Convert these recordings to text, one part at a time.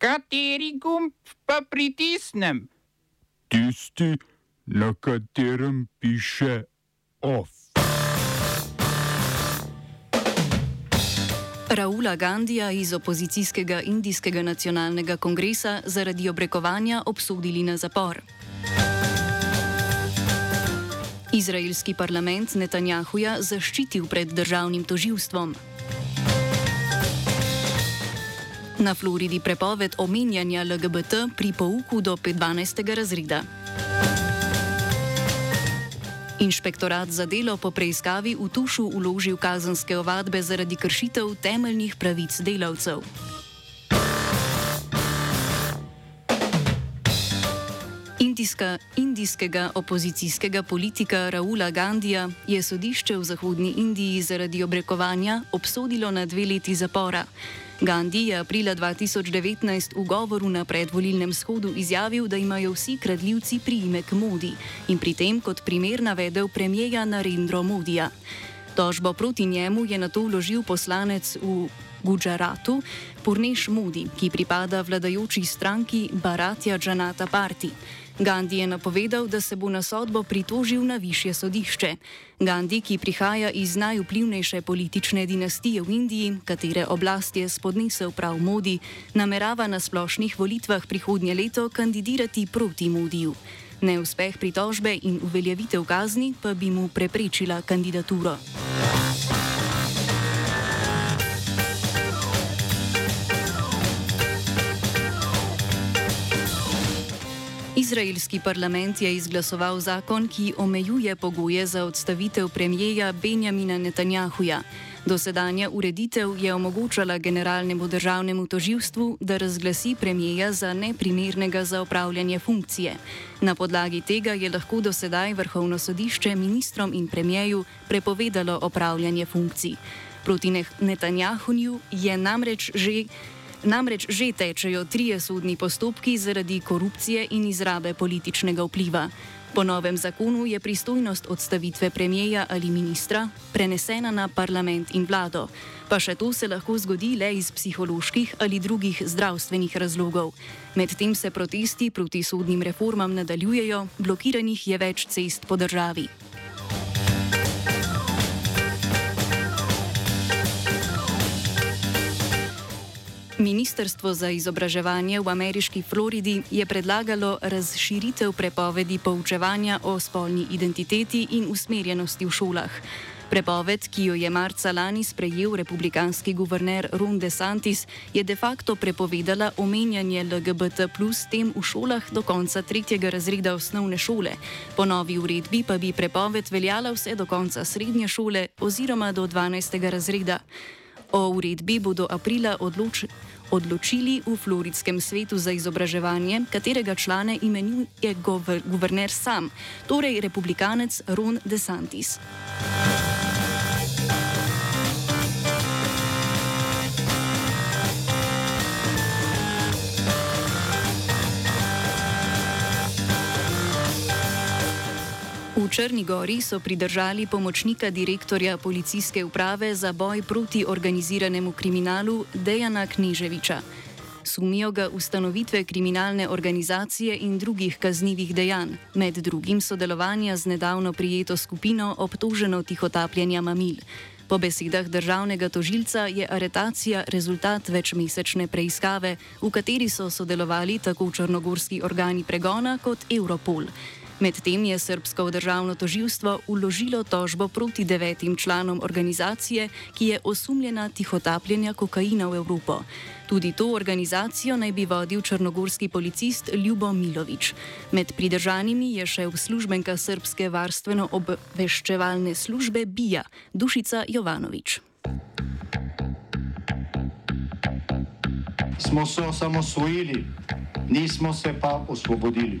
Kateri gumb pa pritisnem? Tisti, na katerem piše OF. Raula Gandija iz opozicijskega Indijskega nacionalnega kongresa zaradi obrekovanja obsodili na zapor. Izraelski parlament Netanjahuja zaščitil pred državnim toživstvom. Na Floridi prepoved omenjanja LGBT pri pouku do 12. razreda. Inšpektorat za delo po preiskavi v Tušu uložil kazenske ovadbe zaradi kršitev temeljnih pravic delavcev. Indijska, indijskega opozicijskega politika Raula Gandija je sodišče v Zahodnji Indiji zaradi obrekovanja obsodilo na dve leti zapora. Gandhi je aprila 2019 v govoru na predvolilnem shodu izjavil, da imajo vsi kradljivci priimek Modi in pri tem kot primer navedel premijeja Narendro Modija. Tožbo proti njemu je na to vložil poslanec v Gujaratu, Purneš Modi, ki pripada vladajoči stranki Baratja Džanata Parti. Gandhi je napovedal, da se bo na sodbo pritožil na više sodišče. Gandhi, ki prihaja iz najvplivnejše politične dinastije v Indiji, katere oblast je spodnesel prav Modi, namerava na splošnih volitvah prihodnje leto kandidirati proti Modiju. Neuspeh pritožbe in uveljavitev kazni pa bi mu preprečila kandidaturo. Izraelski parlament je izglasoval zakon, ki omejuje pogoje za odstavitev premijeja Benjamina Netanjahuja. Dosedanja ureditev je omogočala generalnemu državnemu toživstvu, da razglasi premijeja za neprimernega za opravljanje funkcije. Na podlagi tega je lahko dosedaj vrhovno sodišče ministrom in premijeju prepovedalo opravljanje funkcij. Proti Netanjahuju je namreč že. Namreč že tečejo trije sodni postopki zaradi korupcije in izrabe političnega vpliva. Po novem zakonu je pristojnost odstavitve premijeja ali ministra prenesena na parlament in vlado, pa še to se lahko zgodi le iz psiholoških ali drugih zdravstvenih razlogov. Medtem se protesti proti sodnim reformam nadaljujejo, blokiranih je več cest po državi. Ministrstvo za izobraževanje v ameriški Floridi je predlagalo razširitev prepovedi poučevanja o spolni identiteti in usmerjenosti v šolah. Prepoved, ki jo je marca lani sprejel republikanski guverner Ron DeSantis, je de facto prepovedala omenjanje LGBT plus tem v šolah do konca tretjega razreda osnovne šole. Po novi uredbi pa bi prepoved veljala vse do konca srednje šole oziroma do 12. razreda. O uredbi bodo aprila odloč odločili v Floridskem svetu za izobraževanje, katerega člane imenuje guverner sam, torej republikanec Ron DeSantis. V Črni Gori so pridržali pomočnika direktorja policijske uprave za boj proti organiziranemu kriminalu Dejana Kneževiča. Sumijo ga ustanovitve kriminalne organizacije in drugih kaznjivih dejanj, med drugim sodelovanja z nedavno prijeto skupino obtoženo tihotapljenja mamil. Po besedah državnega tožilca je aretacija rezultat večmesečne preiskave, v kateri so sodelovali tako črnogorski organi pregona kot Europol. Medtem je Srbsko državno toživstvo uložilo tožbo proti devetim članom organizacije, ki je osumljena tihotapljenja kokaina v Evropo. Tudi to organizacijo naj bi vodil črnogorski policist Ljubo Milovič. Med pridržanimi je še uslužbenka Srbske varstveno-obveščevalne službe BIA, Dušica Jovanovič. Smo se osamosvojili, nismo se pa osvobodili.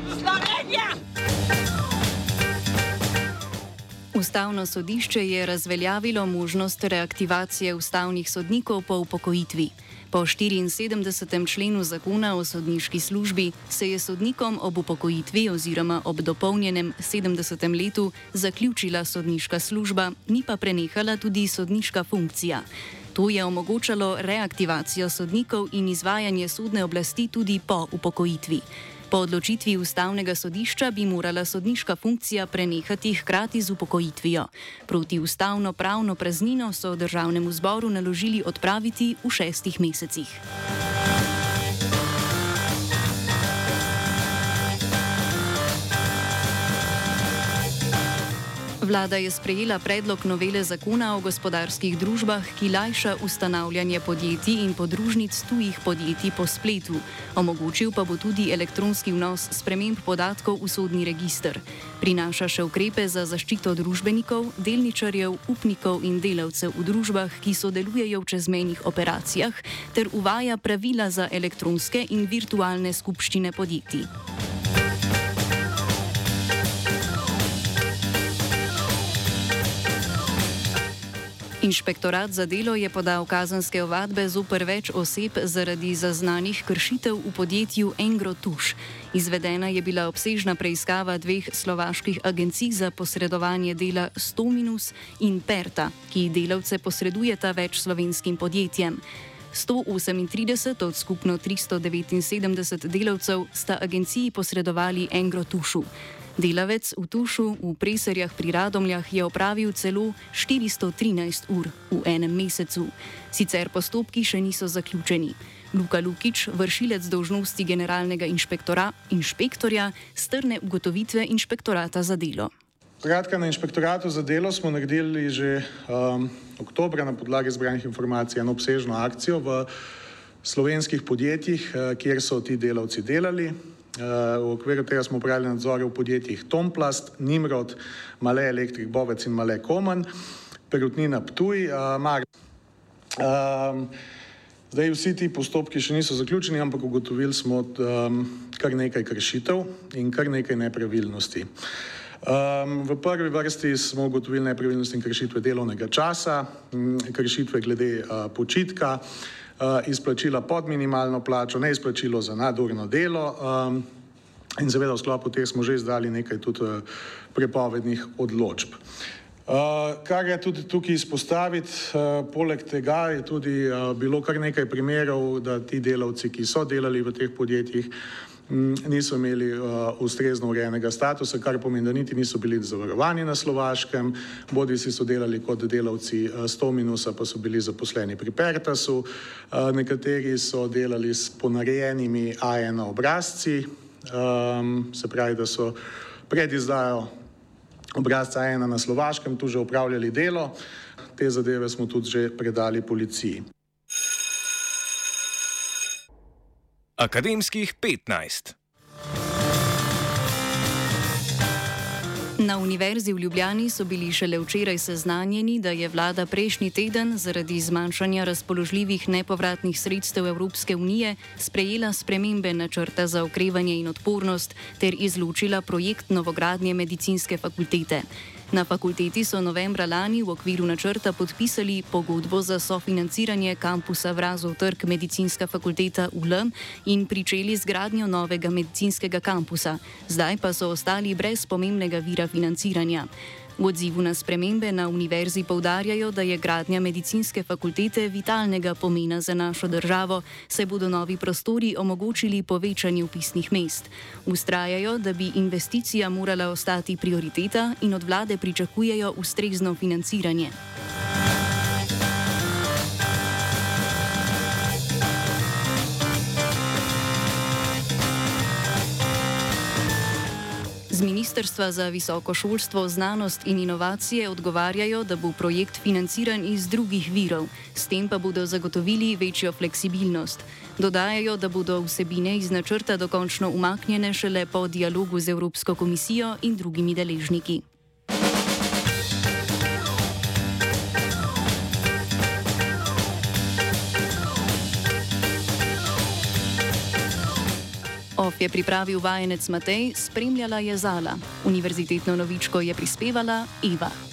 Ustavno sodišče je razveljavilo možnost reaktivacije ustavnih sodnikov po upokojitvi. Po 74. členu zakona o sodniški službi se je sodnikom ob upokojitvi oziroma ob dopolnjenem 70. letu zaključila sodniška služba, ni pa prenehala tudi sodniška funkcija. To je omogočalo reaktivacijo sodnikov in izvajanje sodne oblasti tudi po upokojitvi. Po odločitvi ustavnega sodišča bi morala sodniška funkcija prenehati hkrati z upokojitvijo. Proti ustavno pravno praznino so državnemu zboru naložili odpraviti v šestih mesecih. Vlada je sprejela predlog novele zakona o gospodarskih družbah, ki lajša ustanavljanje podjetij in podružnic tujih podjetij po spletu. Omogočil pa bo tudi elektronski vnos sprememb podatkov v sodni registr. Prinaša še ukrepe za zaščito družbenikov, delničarjev, upnikov in delavcev v družbah, ki sodelujejo v čezmejnih operacijah, ter uvaja pravila za elektronske in virtualne skupščine podjetij. Inšpektorat za delo je podal kazanske ovadbe zoper več oseb zaradi zaznanih kršitev v podjetju Engrotuš. Izvedena je bila obsežna preiskava dveh slovaških agencij za posredovanje dela Stominus in Perta, ki delavce posredujeta več slovenskim podjetjem. 138 od skupno 379 delavcev sta agenciji posredovali Engrotušu. Delavec v Tušu v Preserjah pri Radomljah je opravil celo 413 ur v enem mesecu. Sicer postopki še niso zaključeni. Luka Lukič, vršilec dožnosti generalnega inšpektorja, strne ugotovitve inšpektorata za delo. Kratka, na inšpektoratu za delo smo naredili že um, oktobra na podlagi zbranih informacij eno obsežno akcijo v slovenskih podjetjih, uh, kjer so ti delavci delali. V okviru tega smo upravljali nadzore v podjetjih Tomplast, Nimrod, Male Elektrik, Bovec in Male Koman, Perutnina Ptuj, Mar. Zdaj vsi ti postopki še niso zaključeni, ampak ugotovili smo kar nekaj kršitev in kar nekaj nepravilnosti. V prvi vrsti smo ugotovili nepravilnosti in kršitve delovnega časa, kršitve glede počitka, Eh, izplačila pod minimalno plačo, ne izplačilo za nadurno delo. Um, in seveda v sklopu teh smo že izdali nekaj tudi uh, prepovednih odločb. Uh, kar je tudi tukaj izpostaviti, uh, poleg tega je tudi uh, bilo kar nekaj primerov, da ti delavci, ki so delali v teh podjetjih, uh, niso imeli uh, ustrezno urejenega statusa, kar pomeni, da niti niso bili zavarovani na Slovaškem, bodi si so delali kot delavci uh, 100 minusa, pa so bili zaposleni pri Pertasu, uh, nekateri so delali s ponarejenimi A1 obrazci, um, se pravi, da so pred izdajo obrazca A1 na Slovaškem tu že upravljali delo, te zadeve smo tudi že predali policiji. Akademskih 15. Na Univerzi v Ljubljani so bili šele včeraj seznanjeni, da je vlada prejšnji teden zaradi zmanjšanja razpoložljivih nepovratnih sredstev Evropske unije sprejela spremembe načrta za okrevanje in odpornost ter izločila projekt novogradnje medicinske fakultete. Na fakulteti so novembra lani v okviru načrta podpisali pogodbo za sofinanciranje kampusa Vrazov trg medicinska fakulteta ULM in pričeli z gradnjo novega medicinskega kampusa. Zdaj pa so ostali brez pomembnega vira financiranja. V odzivu na spremembe na univerzi povdarjajo, da je gradnja medicinske fakultete vitalnega pomena za našo državo, saj bodo novi prostori omogočili povečanje upisnih mest. Ustrajajo, da bi investicija morala ostati prioriteta in od vlade pričakujejo ustrezno financiranje. Ministrstva za visoko šolstvo, znanost in inovacije odgovarjajo, da bo projekt financiran iz drugih virov, s tem pa bodo zagotovili večjo fleksibilnost. Dodajajo, da bodo vsebine iz načrta dokončno umaknjene šele po dialogu z Evropsko komisijo in drugimi deležniki. Je pripravil vajenec Matej, spremljala je Zala. Univerzitetno novičko je prispevala Eva.